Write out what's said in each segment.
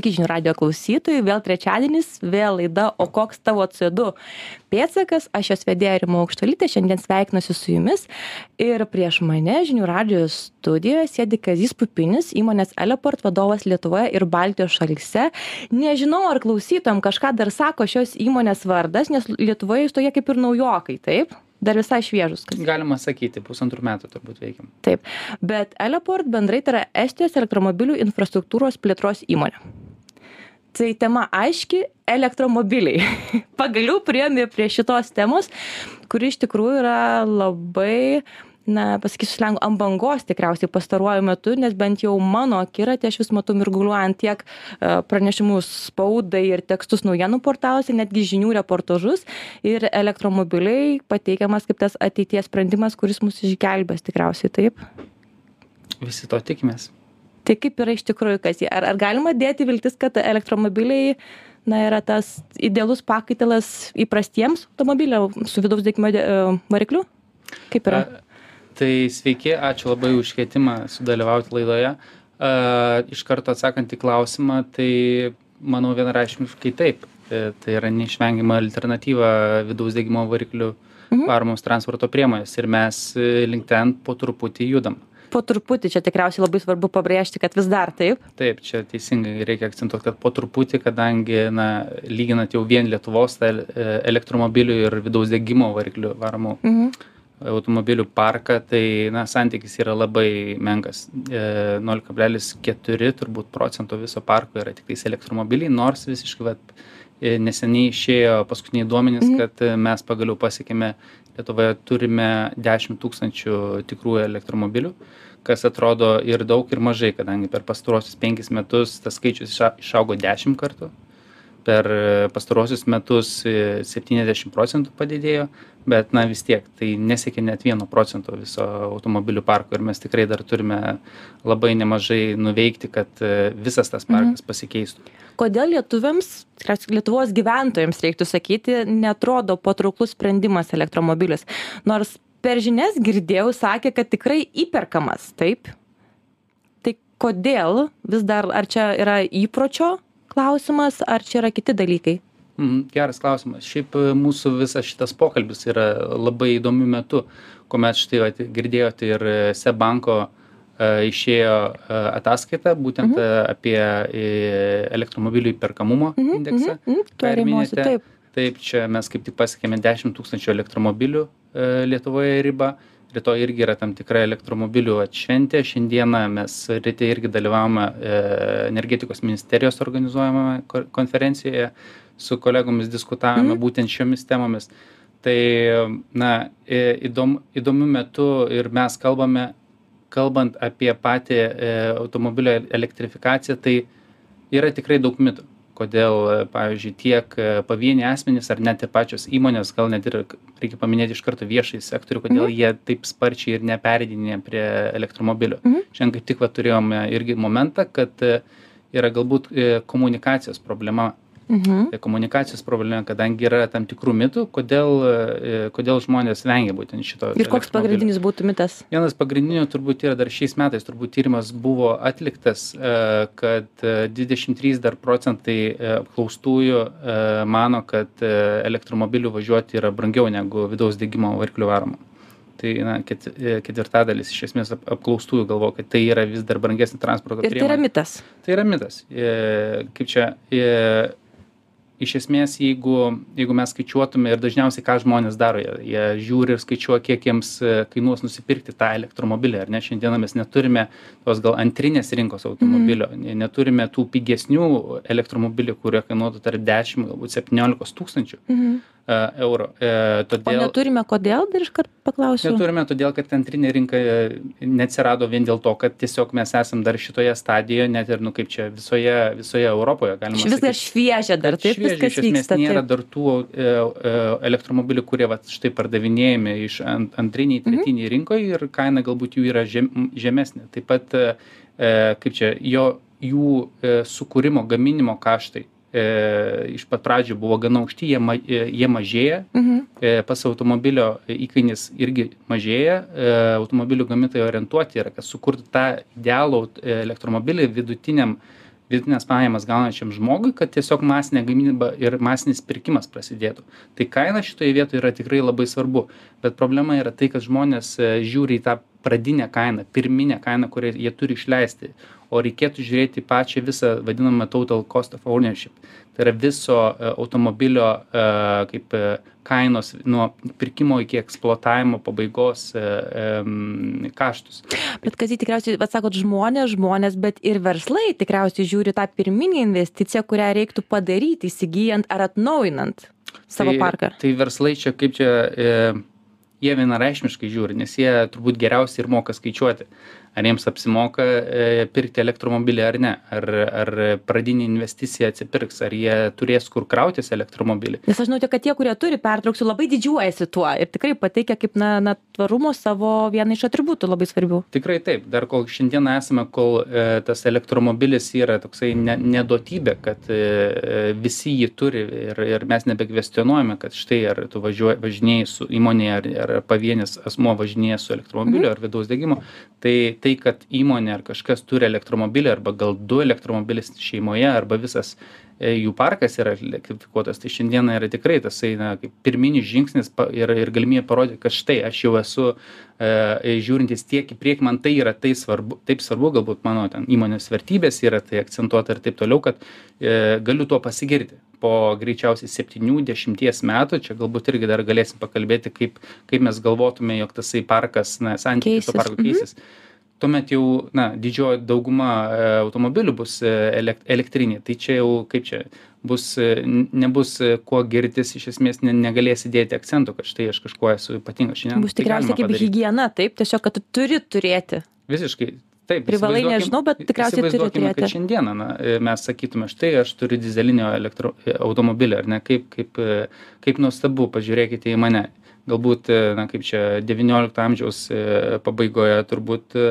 Sveiki, žinių radio klausytojai, vėl trečiadienis, vėl laida, o koks tavo CO2 pėtsakas, aš jos vedėja Rimo Aukštalytė, šiandien sveikinuosi su jumis ir prieš mane žinių radio studijoje sėdi Kazis Pupinis, įmonės Eleport vadovas Lietuvoje ir Baltijos šalyse. Nežinau, ar klausytom kažką dar sako šios įmonės vardas, nes Lietuvoje jūs toje kaip ir naujokai, taip? dar visai šviežus. Kas... Galima sakyti, pusantrų metų turbūt veikiam. Taip, bet Eleport bendrai tai yra Estijos elektromobilių infrastruktūros plėtros įmonė. Tai tema aiški - elektromobiliai. Pagaliau priemi prie šitos temos, kuri iš tikrųjų yra labai na pasakysiu slengu ant bangos tikriausiai pastaruoju metu nes bent jau mano akiraty aš vis matau mirguliuojant tiek e, pranešimus spaudai ir tekstus naujienų portaluose netgi žinių reportažus. Ir elektromobiliai pateikiamas kaip tas ateities sprendimas kuris mus išgelbės tikriausiai taip? Visi to tikimės tai kaip yra iš tikrųjų kas jie? Ar ar galima dėti viltis kad elektromobiliai na yra tas idealus pakaitalas įprastiems automobiliam su vidaus degimo e, varikliu? Kaip yra? Tai sveiki ačiū labai už kvietimą sudalyvauti laidoje. A iš karto atsakant į klausimą tai manau vienareikšmiškai taip. E, tai yra neišvengiama alternatyva vidaus degimo varikliu mhm. varomoms transporto priemonės ir mes e, link ten po truputį judam po truputį čia tikriausiai labai svarbu pabrėžti kad vis dar taip. Taip čia teisingai reikia akcentuot kad po truputį kadangi na lyginant jau vien lietuvos tą e, elektromobilių ir vidaus degimo variklių varomų mhm. automobilių parką tai na santykis yra labai menkas. E, nol kablelis keturi turbūt procento viso parko yra tiktais elektromobiliai nors visiškai vat e, neseniai išėjo paskutiniai duomenys mhm. kad mes pagaliau pasiekėme lietuvoje turime dešim tūkstančių tikrųjų elektromobilių kas atrodo ir daug ir mažai kadangi per pastaruosius penkis metus tas skaičius išaugo dešim kartų per pastaruosius metus e, septyniasdešim procentų padidėjo bet na vis tiek tai nesiekia net vieno procento viso automobilių parko ir mes tikrai dar turime labai nemažai nuveikti kad e, visas tas parkas mhm. pasikeistų kodėl lietuviams tikriausiai lietuvos gyventojams reiktų sakyti neatrodo patrauklus sprendimas elektromobilis. Nors per žinias girdėjau sakė kad tikrai įperkamas. Taip. Tai kodėl? Vis dar ar čia yra įpročio klausimas ar čia yra kiti dalykai? Mhm geras klausimas. Šiaip e, mūsų visas šitas pokalbis yra labai įdomiu metu kuomet štai vat girdėjot ir seb banko e, išėjo e, ataskaita būtent mhm. apie elektromobilių įperkamumo mhm, indeksą mhm, ką ir minėjote taip taip čia mes kaip tik pasiekėme dešim tūkstančių elektromobilių lietuvoje ribą rytoj irgi yra tam tikra elektromobilių vat šventė šiandieną mes ryte irgi dalyvavome energetikos ministerijos organizuojamame konferencijoje su kolegomis diskutavome mhm. būtent šiomis temomis. Tai, na, įdom, įdomiu metu ir mes kalbame, kalbant apie patį e, automobilio elektrifikaciją, tai yra tikrai daug mitų. Kodėl, pavyzdžiui, tiek pavieniai asmenys ar net ir pačios įmonės, gal net ir reikia paminėti iš karto viešai sektorių, kodėl mhm. jie taip sparčiai ir neperidinė prie elektromobilio. Mhm. Šiandien kaip tik va, turėjome irgi momentą, kad yra galbūt e, komunikacijos problema mhm. komunikacijos problema, kadangi yra tam tikrų mitų, kodėl, e, kodėl žmonės vengia būtent šito. Ir koks pagrindinis būtų mitas? Vienas pagrindinių turbūt yra dar šiais metais, turbūt tyrimas buvo atliktas, e, kad 23 dar procentai e, apklaustųjų mano, kad elektromobilių važiuoti yra brangiau negu vidaus degimo variklių varomų tai na ket ketvirtadalis iš esmės ap apklaustųjų galvoja kad tai yra vis dar brangesnė transporto priemonė. Ir tai yra mitas. Tai yra mitas. E, kaip čia, e, iš esmės jeigu jeigu mes skaičiuotume ir dažniausiai ką žmonės daro jie jie žiūri ir skaičiuoja kiek jiems e, kainuos nusipirkti tą elektromobilį ar ne šiandieną mes neturime tos gal antrinės rinkos automobilio mhm. neturime tų pigesnių elektromobilių kurie kainuotų tarp dešim galbūt septyniolikos tūkstančių mhm. Eurų. E, todėl, o neturime kodėl, dar iškart paklausiu? Neturime todėl, kad antrinė rinka neatsirado vien dėl to, kad tiesiog mes esam dar šitoje stadijoje, net ir, nu, kaip čia visoje, visoje Europoje, galima sakyti. Vis dar šviežia dar, taip, šviežia, viskas esmės vyksta. Nėra taip. dar tų e, e, elektromobilių, kurie va, štai pardavinėjami iš ant, antriniai, tretiniai mhm. rinkoje ir kaina galbūt jų yra žem, žemesnė. Taip pat, e, kaip čia, jo, jų e, sukūrimo, gaminimo kaštai e, iš pat pradžių buvo gana aukšti, jie, ma, e, jie mažėja, mhm. e, pas automobilio įkainis irgi mažėja, e, automobilių gamintojai orientuoti yra, kad sukurti tą idealų e, elektromobilį vidutiniam vidutines pajamas gaunančiam žmogui kad tiesiog masinė gamyba ir masinis pirkimas prasidėtų. Tai kaina šitoje vietoje yra tikrai labai svarbu. Bet problema yra tai kad žmonės e, žiūri į tą pradinę kainą pirminę kainą kurią jie turi išleisti o reikėtų žiūrėti pačią visą vadinamą total cost of ownership tai yra viso e, automobilio e, kaip kainos nuo pirkimo iki eksploatavimo pabaigos kaštus. Bet kas tikriausiai, atsakot, žmonės, žmonės, bet ir verslai tikriausiai žiūri tą pirminį investiciją, kurią reiktų padaryti įsigijant ar atnaujinant savo tai, parką. Tai verslai čia kaip čia, e, jie vienareišmiškai žiūri, nes jie turbūt geriausiai ir moka skaičiuoti ar jiems apsimoka e, pirkti elektromobilį ar ne? Ar ar pradinė investicija atsipirks? Ar jie turės kur krautis elektromobilį? Nes aš žinau kad tie kurie turi pertrauksiu labai didžiuojasi tuo ir tikrai pateikia kaip na na tvarumo savo vieną iš atributų labai svarbių. Tikrai taip. Dar kol šiandien esame kol e, tas elektromobilis yra toksai ne ne duotybė kad e, visi jį turi ir ir mes nebekvestionuojame kad štai ar tu važiuoji važinėji su įmonėje ar ar pavienis asmuo važinėja su elektromobiliu mhm. ar vidaus degimo. Tai tai kad įmonė ar kažkas turi elektromobilį arba gal du elektromobilis šeimoje arba visas e, jų parkas yra elektrifikuotas tai šiandieną yra tikrai tasai na kaip pirminis žingsnis ir ir galimybė parodyt kad štai aš jau esu e, žiūrintis tiek į priekį man tai yra tai svarbu taip svarbu galbūt mano ten įmonės vertybės yra tai akcentuota ir taip toliau kad e, galiu tuo pasigirti. Po greičiausiai septynių dešimties metų čia galbūt irgi dar galėsim pakalbėti kaip kaip mes galvotume jog tasai parkas na santykis to parko keisis mhm tuomet jau na didžioji dauguma e, automobilių bus e, elek elektriniai. Tai čia jau kaip čia bus e, nebus kuo girtis iš esmės ne negalėsi dėti akcento kad štai aš kažkuo esu ypatingas. Šiandien bus tikriausiai kaip higiena taip tiesiog kad tu turi turėti. Visiškai taip privalai nežinau bet tikriausiai turi turėti kad šiandieną na mes sakytume štai aš turiu dyzelinio elektro automobilį ar ne? Kaip kaip kaip nuostabu pažiūrėkite į mane galbūt e, na kaip čia devyniolikto amžiaus e, pabaigoje turbūt e,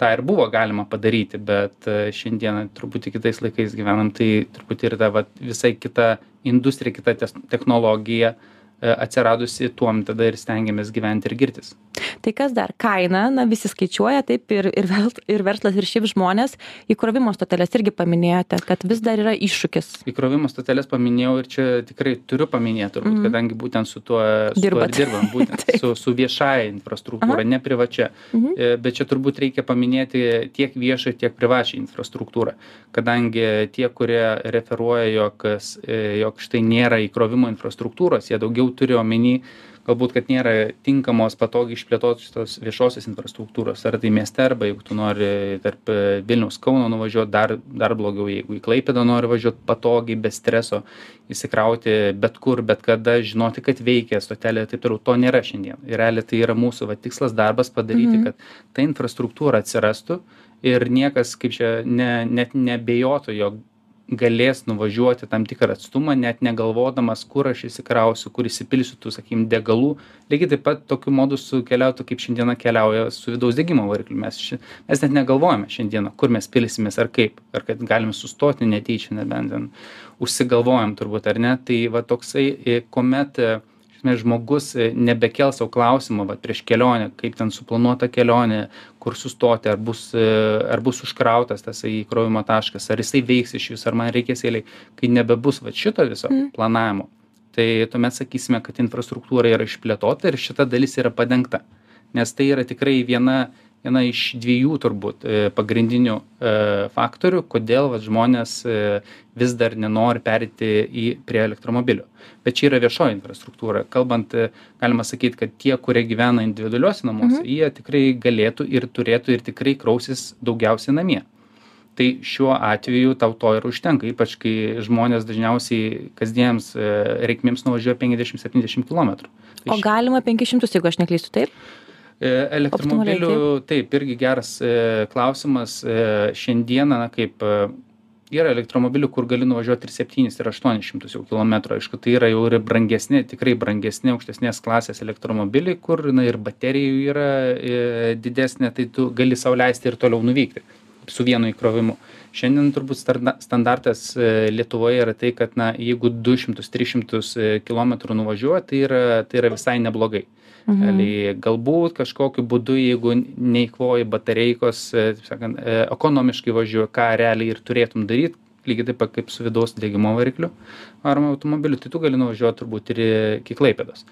tą ir buvo galima padaryti bet šiandieną truputį kitais laikais gyvenam tai truputį ir ta vat visai kita industrija kita technologija atsiradusi tuom tada ir stengiamės gyventi ir girtis. Tai kas dar? Kaina, na visi skaičiuoja, taip ir, ir, ir verslas, ir šiaip žmonės. Įkrovimo stotelės irgi paminėjote, kad vis dar yra iššūkis. Įkrovimo stotelės paminėjau ir čia tikrai turiu paminėti, turbūt, mm. kadangi būtent su tuo, su tuo dirbam, būtent su, su viešąja infrastruktūra, Aha. ne privačia. Mm -hmm. Bet čia turbūt reikia paminėti tiek viešą, tiek privačią infrastruktūrą, kadangi tie, kurie referuoja, jog, e, jog štai nėra įkrovimo infrastruktūros, jie daugiau turi omeny galbūt kad nėra tinkamos patogiai išplėtotos viešosios infrastruktūros. Ar tai mieste arba jeigu tu nori tarp vilniaus kauno nuvažiuot dar dar blogiau jeigu į klaipėdą nori važiuot patogiai be streso įsikrauti bet kur bet kada žinoti kad veikia stotelė taip toliau. To nėra šiandien. Ir realiai tai yra mūsų va tikslas darbas padaryti Mhm. kad ta infrastruktūra atsirastų ir niekas kaip čia ne net neabejotų jog galės nuvažiuoti tam tikrą atstumą net negalvodamas kur aš įsikrausiu kur įsipilsiu tų sakykim degalų. Lygiai taip pat tokiu modusu keliautų kaip šiandieną keliauja su vidaus degimo varikliu. Mes ši mes net negalvojame šiandieną kur mes pilsimės ar kaip ar kad galim sustoti netyčia nebent ten užsigalvojam turbūt ar ne? Tai va toksai kuomet esmės žmogus e, nebekels sau klausimo vat prieš kelionę kaip ten suplanuota kelionė kur sustoti ar bus e, ar bus užkrautas tasai įkrovimo taškas ar jisai veiks išvis ar man reikės eilėj kai nebebus vat šito viso planavimo tai tuomet sakysime kad infrastruktūra yra išplėtota ir šita dalis yra padengta. Nes tai yra tikrai viena viena iš dviejų turbūt e, pagrindinių e, faktorių kodėl vat žmonės e, vis dar nenori pereiti į prie elektromobilių bet čia yra viešoji infrastruktūra. Kalbant galima sakyt kad tie kurie gyvena individualiuose namuose jie tikrai galėtų ir turėtų ir tikrai krausis daugiausiai namie. Tai šiuo atveju tau to ir užtenka ypač kai žmonės dažniausiai kasdienėms reikmėms nuvažiuoja penkiasdešim septyniasdešim kilometrų. O galima 500, jeigu aš neklystu, taip? E, elektromobilių taip. irgi geras e, klausimas. E, šiandieną na kaip yra elektromobilių kur gali nuvažiuot ir septynis ir aštuonis šimtus jau kilometrų. Aišku tai yra jau ir brangesni tikrai brangesni aukštesnės klasės elektromobiliai kur na ir baterija jų yra didesnė tai tu gali sau leisti ir toliau nuvykti su vienu įkrovimu. Šiandien turbūt standartas lietuvoje yra tai kad na jeigu du šimtus tris šimtus kilometrų nuvažiuoji tai yra tai yra visai neblogai. Mhm. Realiai galbūt kažkokiu būdu jeigu neeikvoji batareikos taip sakant ekonomiškai važiuoji ką realiai ir turėtum daryt lygiai taip pat kaip su vidaus degimo varikliu varomu automobiliu, tai tu gali nuvažiuoti turbūt ir iki Klaipėdos.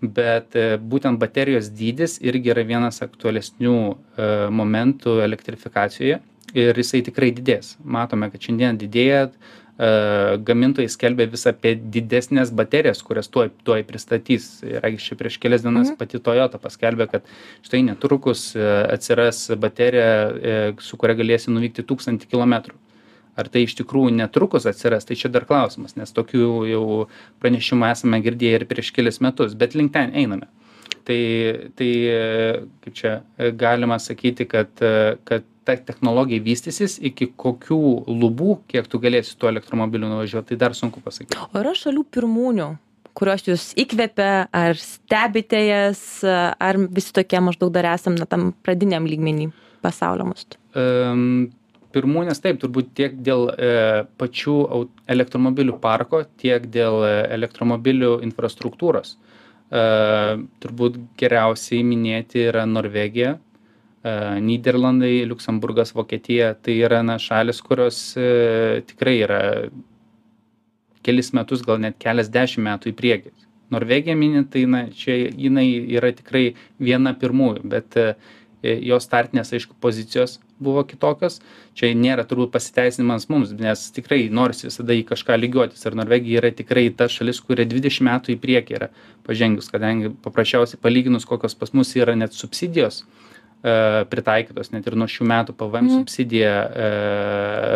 Bet e, būtent baterijos dydis irgi yra vienas aktualesnių e, momentų elektrifikacijoje ir jisai tikrai didės. Matome, kad šiandien didėja, e, gamintojai skelbia vis apie didesnės baterijas, kurias tuoj, tuoj pristatys. Ir čia prieš kelias dienas mhm. pati Toyota paskelbė, kad štai netrukus atsiras baterija, su kuria galėsi nuvykti tūkstantį kilometrų ar tai iš tikrųjų netrukus atsiras tai čia dar klausimas nes tokių jau pranešimų esame girdėję ir prieš kelis metus bet link ten einame tai tai kaip čia galima sakyti kad kad ta technologija vystysis iki kokių lubų kiek tu galėsi tuo elektromobiliu nuvažiuot tai dar sunku pasakyt o yra šalių pirmūnių kurios jūs įkvepia ar stebite jas ar visi tokie maždaug dar esam na tam pradiniam lygmeny pasaulio mastu? Um, pirmūnės taip turbūt tiek dėl e, pačių elektromobilių parko tiek dėl e, elektromobilių infrastruktūros. E, turbūt geriausiai minėti yra norvegija Niderlandai, Luksemburgas, Vokietija, tai yra na, šalis, kurios e, tikrai yra kelis metus, gal net keliasdešimt metų į priekį. Norvegija minint, tai na, čia jinai yra tikrai viena pirmųjų, bet e, jos startinės, aišku, pozicijos buvo kitokios. Čia nėra turbūt pasiteisinimas mums, nes tikrai norisi visada į kažką lygiuotis. Ir Norvegija yra tikrai ta šalis, kuria 20 metų į priekį yra pažengus, kadangi paprasčiausiai palyginus, kokios pas mus yra net subsidijos e, pritaikytos, net ir nuo šių metų PVM mm. subsidija e,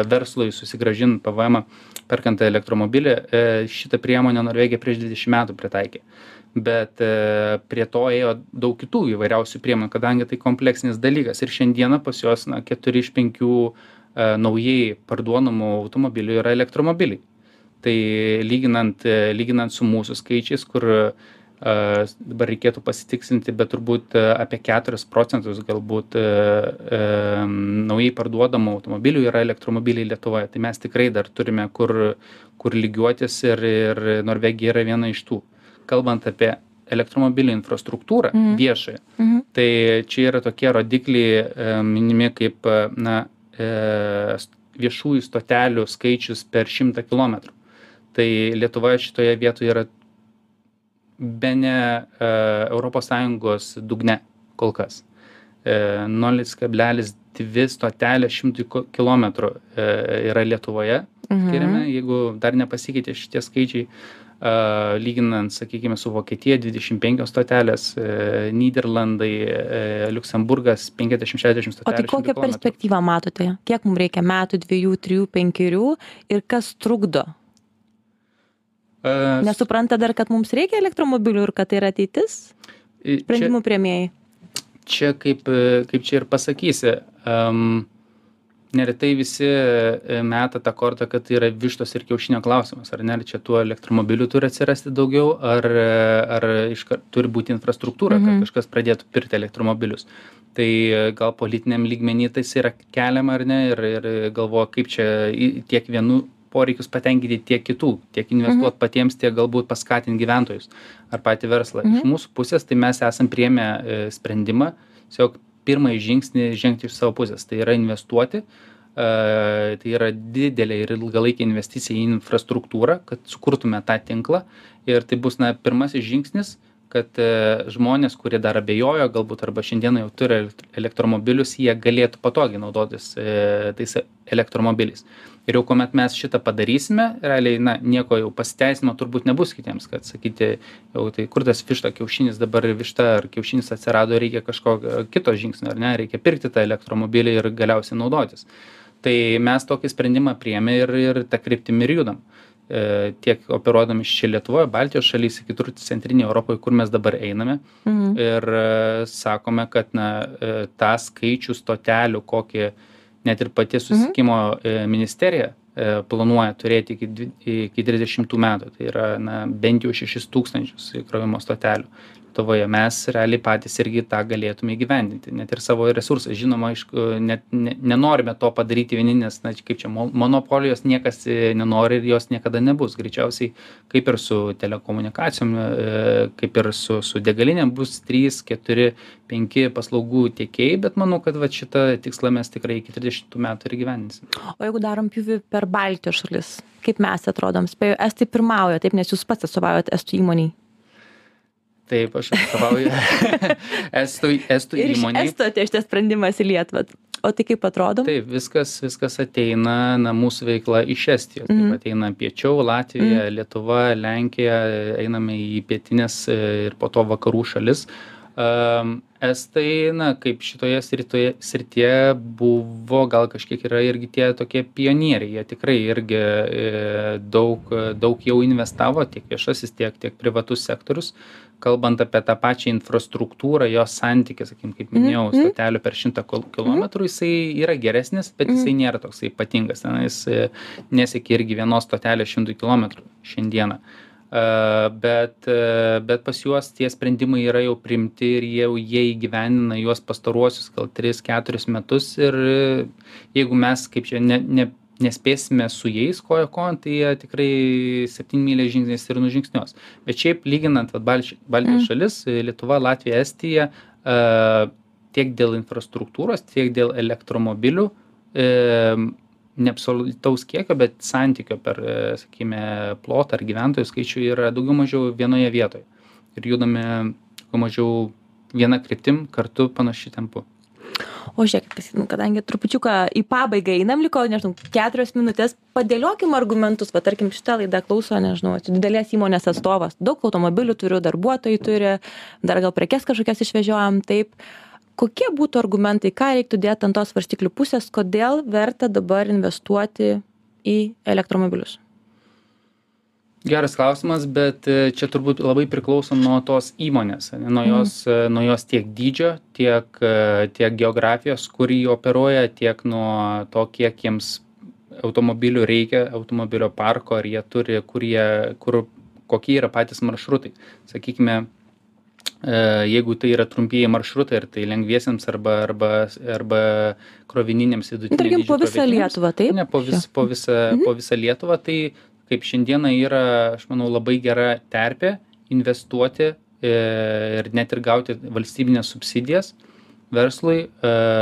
verslui susigražinti PVM perkant elektromobilį, e, šitą priemonę Norvegija prieš 20 metų pritaikė bet e, prie to ėjo daug kitų įvairiausių priemonių kadangi tai kompleksinis dalykas ir šiandieną pas juos na keturi iš penkių e, naujai parduodamų automobilių yra elektromobiliai tai lyginant e, lyginant su mūsų skaičiais kur dabar reikėtų pasitikslinti, bet turbūt apie 4 procentus galbūt naujai parduodamų automobilių yra elektromobiliai Lietuvoje. Tai mes tikrai dar turime kur, kur lygiuotis ir, ir Norvegija yra viena iš tų kalbant apie elektromobilių infrastruktūrą mhm. viešąją, mhm. tai čia yra tokie rodikliai e, minimi kaip e, na, e, viešųjų stotelių skaičius per šimtą kilometrų. Tai Lietuvoje šitoje vietoje yra be ne ES dugne kol kas. 0,2 stotelė šimtui kilometrų yra Lietuvoje mhm. skiriame, jeigu dar nepasikeitė šitie skaičiai lyginant, sakykime, su Vokietija 25 stotelės, e, Niderlandai, e, Luksemburgas 50-60 stotelės. O tai kokią perspektyvą matote? Kiek mums reikia metų, dviejų, trijų, penkerių ir kas trukdo? Nesupranta dar, kad mums reikia elektromobilių ir kad tai yra ateitis? Sprendimų prieimėjai. Čia kaip, kaip čia ir pasakysi. Um, neretai visi e, meta tą kortą kad tai yra vištos ir kiaušinio klausimas ar ne ar čia tų elektromobilių turi atsirasti daugiau ar ar iškart turi būti infrastruktūra kad mhm. kažkas pradėtų pirkti elektromobilius tai gal politiniam lygmeny tas yra keliama ar ne ir ir galvoja kaip čia tiek vienų poreikius patenkinti tiek kitų tiek investuot mhm. patiems tiek galbūt paskatint gyventojus ar patį verslą iš mhm. mūsų pusės tai mes esam priėmę e, sprendimą tiesiog pirmąjį žingsnį žengti iš savo pusės tai yra investuoti tai yra didelė ir ilgalaikė investicija į infrastruktūrą kad sukurtume tą tinklą ir tai bus na pirmasis žingsnis kad e, žmonės kurie dar abejojo galbūt arba šiandieną jau turi elektromobilius jie galėtų patogiai naudotis e, tais elektromobiliais. Ir jau kuomet mes šitą padarysime realiai na nieko jau pasiteisinimo turbūt nebus kitiems kad sakyti jau tai kur tas višta kiaušinis dabar višta ar kiaušinis atsirado reikia kažkokio kito žingsnio ar ne reikia pirkti tą elektromobilį ir galiausiai naudotis. Tai mes tokį sprendimą priėmę ir ir ta kryptim ir judam. E, tiek operuodami čia Lietuvoje, Baltijos šalyse, kitur centrinėje Europoje, kur mes dabar einame. Mhm. Ir e, sakome, kad na, e, tą skaičių stotelių, kokį net ir pati susikimo mhm. ministerija planuoja turėti iki, iki 30 metų. Tai yra na, bent jau 6 tūkstančius įkrovimo stotelių. Lietuvoje mes realiai patys irgi tą galėtume įgyvendinti. Net ir savo resursais žinoma aišku net ne nenorime to padaryti vieni nes na kaip čia mo monopolijos niekas e, nenori ir jos niekada nebus. Greičiausiai kaip ir su telekomunikacijom e, kaip ir su su degalinėm bus trys keturi penki paslaugų tiekėjai bet manau kad vat šitą tikslą mes tikrai iki trisdešimtų metų ir įgyvendinsim. O jeigu darom pjūvį per baltijos šalis kaip mes atrodom? Spėju estai pirmauja taip nes jūs pats atstovaujat estų įmonei Taip, aš atstovauju estų, estų ir įmonį. Estų atėjo šitas sprendimas į Lietuvą. O tai kaip atrodo? Taip, viskas, viskas ateina, na, mūsų veikla iš Estijos. Mm. Mhm. Taip, ateina piečiau, Latvija, mm. Lietuva, Lenkija, einame į pietinės e, ir po to vakarų šalis. Um, estai, na, kaip šitoje sritoje, srityje buvo, gal kažkiek yra irgi tie tokie pionieriai. Jie tikrai irgi e, daug, daug jau investavo, tiek viešasis, tiek, tiek privatus sektorius. Kalbant apie tą pačią infrastruktūrą, jos santykis, sakykim, kaip minėjau, Mhm. stotelių per šimtą kilometrų, jisai yra geresnis, bet jisai nėra toksai ypatingas. Na, jis e, nesiekia irgi vienos stotelės šimtų kilometrų šiandieną. Uh, bet, uh, bet pas juos tie sprendimai yra jau primti ir jau- jie įgyvenina juos pastaruosius gal 3-4 metus ir jeigu mes kaip čia ne, ne, nespėsime su jais koja kojon, tai jie tikrai 7 mylės žingsniais ir nužingsniuos. Bet šiaip lyginant vat, Balč- Baltijos Mm. šalis, Lietuva, Latvija, Estija, uh, tiek dėl infrastruktūros, tiek dėl elektromobilių, uh, ne absoliutaus kiekio, bet santykio per, e, sakykime, plotą ar gyventojų skaičių yra daugiau mažiau vienoje vietoje. Ir judame, mažiau viena kryptim, kartu panašiu tempu. O žiūrėkit, nu, kadangi trupučiuką į pabaigą einam, liko, nežinau, keturios minutės, padėliokim argumentus, va, tarkim, šitą laidą klauso, nežinau, didelės įmonės atstovas, daug automobilių turiu, darbuotojų turi, dar gal prekes kažkokias išvežiojam, taip. Kokie būtų argumentai, ką reiktų dėti ant tos svarstyklių pusės, kodėl verta dabar investuoti į elektromobilius? Geras klausimas, bet e, čia turbūt labai priklauso nuo tos įmonės, ane, nuo jos, e, nuo jos tiek dydžio, tiek, e, tiek geografijos, kur jį operuoja, tiek nuo to, kiek jiems automobilių reikia, automobilio parko, ar jie turi, kur jie, kur, kokie yra patys maršrutai. Sakykime, jeigu tai yra trumpieji maršrutai, ar tai lengviesiems arba, arba, arba krovininiams vidutiniams. Tarkim, po visą Lietuvą, taip? Ne, po, vis, po, visą, Mhm. po visą Lietuvą, tai kaip šiandieną yra, aš manau, labai gera terpė investuoti e, ir net ir gauti valstybinės subsidijas verslui e,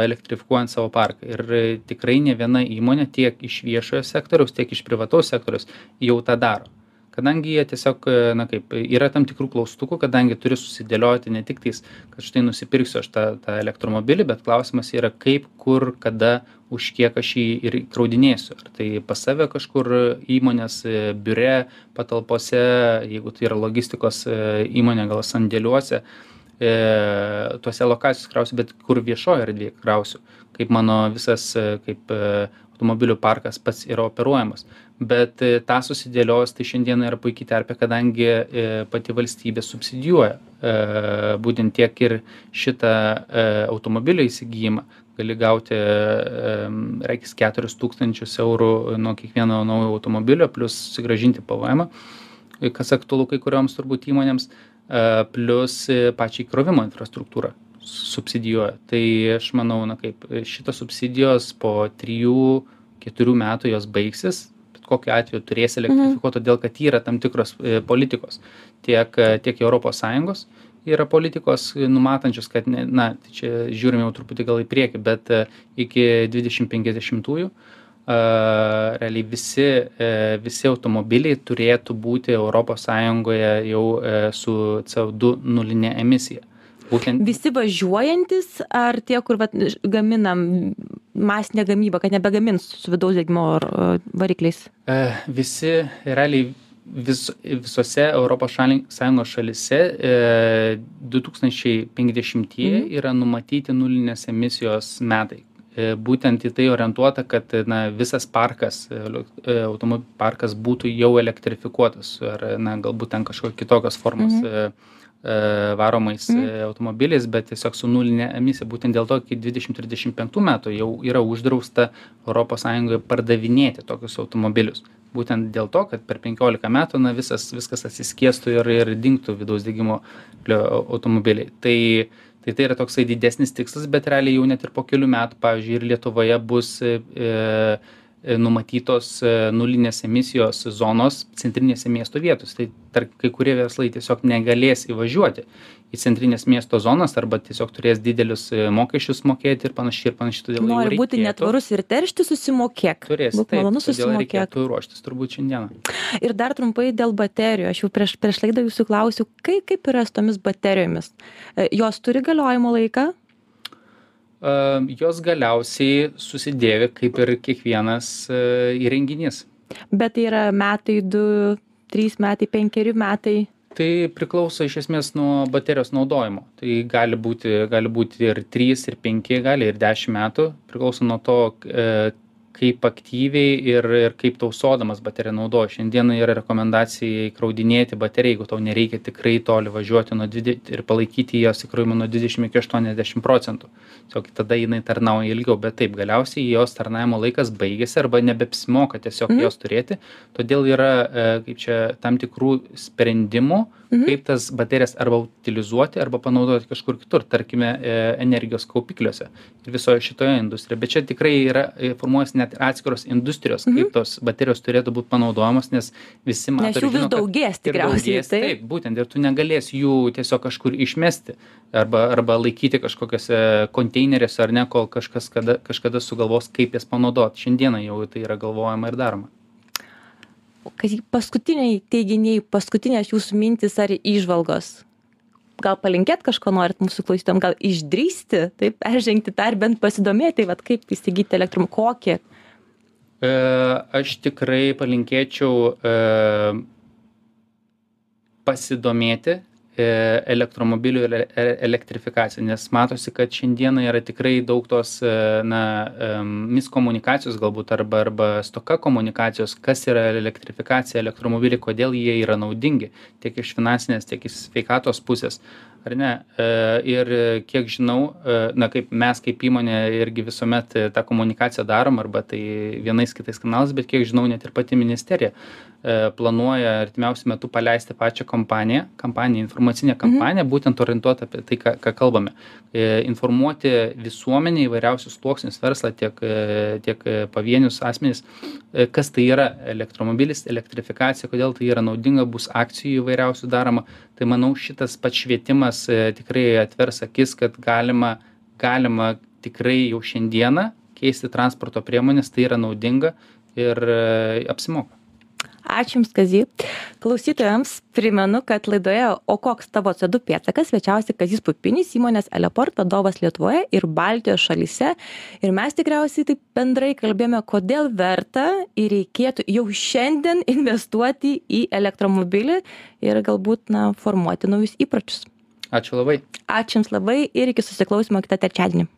elektrifikuojant savo parką. Ir tikrai ne viena įmonė tiek iš viešojo sektoriaus, tiek iš privataus sektoriaus jau tą daro. Kadangi jie tiesiog, e, na kaip, yra tam tikrų klaustukų, kadangi turi susidėlioti ne tik tais, kad štai nusipirksiu aš tą, tą elektromobilį, bet klausimas yra kaip, kur, kada, už kiek aš jį ir kraudinėsiu. Ar tai pas save kažkur įmonės e, biure, patalpose, jeigu tai yra logistikos e, įmonė, gal sandėliuose, e, tuose lokacijos krausiu, bet kur viešoje erdvėje krausiu, kaip mano visas, kaip automobilių parkas pats yra operuojamas. Bet e, tą susidėlios, tai šiandien yra puikiai terpė, kadangi e, pati valstybė subsidijuoja e, būtent tiek ir šitą automobilio įsigijimą. Gali gauti, e, reikės 4000 eurų nuo kiekvieno naujo automobilio, plus susigražinti PVM, kas aktualu kai kurioms turbūt įmonėms, e, plus e, pačiai krovimo infrastruktūrą subsidijuoja. Tai aš manau, na kaip šitos subsidijos po 3-4 metų jos baigsis, kokiu atveju turės elektrifikuoti, todėl kad yra tam tikros e, politikos tiek, e, tiek ES yra politikos numatančios, kad, ne, na, tai čia žiūrime jau truputį gal į priekį, bet e, iki 2050-ųjų realiai visi, e, visi automobiliai turėtų būti ES jau e, su CO2 nulinė emisija. Būtent Visi važiuojantis ar tie, kur vat, gaminam masinę gamybą, kad nebegamins su vidaus degimo e, varikliais? E, visi realiai vis, visose ES šalise e, 2050 Mhm. yra numatyti nulinės emisijos metai. E, būtent į tai orientuota, kad na, visas parkas, e, automobilių parkas būtų jau elektrifikuotas ar na, galbūt ten kažkokios kitokios formos Mhm. e, e, varomais Mhm. e, automobiliais, bet tiesiog su nulinė emisija. Būtent dėl to iki 2035 metų jau yra uždrausta ES pardavinėti tokius automobilius. būtent dėl to kad per penkiolika metų na visas viskas atsiskiestų ir ir dingtų vidaus degimo automobiliai tai tai tai yra toksai didesnis tikslas bet realiai jau net ir po kelių metų pavyzdžiui ir lietuvoje bus e, e numatytos e, nulinės emisijos zonos centrinėse miesto vietose tai tar kai kurie verslai tiesiog negalės įvažiuoti į centrines miesto zonas arba tiesiog turės didelius e, mokesčius mokėti ir panašiai ir panašiai. Todėl Nori būti netvarus ir teršti, susimokėk. Turės. Būk malonu susimokėk. Reikėtų ruoštis turbūt šiandieną. Ir dar trumpai dėl baterijų. Aš jau prieš, prieš laidą jūsų klausiu, kaip, kaip yra su tomis baterijomis. E, jos turi galiojimo laiką? Jos galiausiai susidėvi kaip ir kiekvienas uh, įrenginys. Bet tai yra metai, du, trys metai, penkeri metai? Tai priklauso iš esmės nuo baterijos naudojimo. Tai gali būti gali būti ir trys ir penki gali ir dešim metų. Priklauso nuo to e, kaip aktyviai ir ir kaip tausodamas bateriją naudoji šiandieną yra rekomendacija įkraudinėti bateriją jeigu tau nereikia tikrai toli važiuoti nuo dvide ir palaikyti jos įkrovimą nuo dvidešim iki aštuoniasdešim procentų tiesiog tada jinai tarnauja ilgiau bet taip galiausiai jos tarnavimo laikas baigiasi arba nebeapsimoka tiesiog Mhm. jos turėti todėl yra e, kaip čia tam tikrų sprendimų Mhm. kaip tas baterijas arba utilizuoti arba panaudoti kažkur kitur tarkime e, energijos kaupikliuose ir visoje šitoje industrijoje bet čia tikrai yra e, formuojasi net ir atskiros industrijos Mhm. kaip tos baterijos turėtų būt panaudojamos nes visi mato ir žino, kad daugės tikriausiai. daugės, taip būtent ir tu negalėsi jų tiesiog kažkur išmesti arba arba laikyti kažkokiuose konteineriuose ar ne kol kažkas kada kažkada sugalvos kaip jas panaudot šiandieną jau tai yra galvojama ir daroma Kas paskutiniai teiginiai, paskutinės jūsų mintis ar įžvalgos? Gal palinkėt kažko norit mūsų klausytom, gal išdrysti, taip, peržengti tą ir bent pasidomėti, vat, kaip įsigyti elektrum, kokį. E, aš tikrai palinkėčiau e, pasidomėti elektromobilių ele- e- elektrifikacija, nes matosi, kad šiandieną yra tikrai daug tos e, na, miskomunikacijos galbūt arba, arba stoka komunikacijos, kas yra elektrifikacija, elektromobiliai, kodėl jie yra naudingi tiek iš finansinės, tiek iš sveikatos pusės. Ar ne? E, Ir kiek žinau, e, na kaip mes kaip įmonė irgi visuomet e, tą komunikaciją darom, arba tai vienais kitais kanalais, bet kiek žinau, net ir pati ministerija e, planuoja artimiausiu metu paleisti pačią kampaniją, kampaniją, informacinę kampaniją, būtent orientuotą apie tai, ką, ką kalbame. E, Informuoti visuomenį įvairiausius sluoksnius, verslą, tiek, e, tiek e, pavienius asmenys, e, kas tai yra elektromobilis, elektrifikacija, kodėl tai yra naudinga, bus akcijų įvairiausių daroma. Tai manau, šitas pats švietimas e, tikrai atvers akis, kad galima, galima tikrai jau šiandieną keisti transporto priemonės, tai yra naudinga ir e, apsimoka. Ačiū Jums, Kazy. Klausytojams primenu, kad laidoje O koks tavo CO2 pėtsakas svečiausi Kazys Pupinis, įmonės Eleport vadovas Lietuvoje ir Baltijos šalyse. Ir mes tikriausiai taip bendrai kalbėjome, kodėl verta ir reikėtų jau šiandien investuoti į elektromobilį ir galbūt na, formuoti naujus įpročius. Ačiū labai. Ačiū Jums labai ir iki susiklausimo kitą trečiadienį.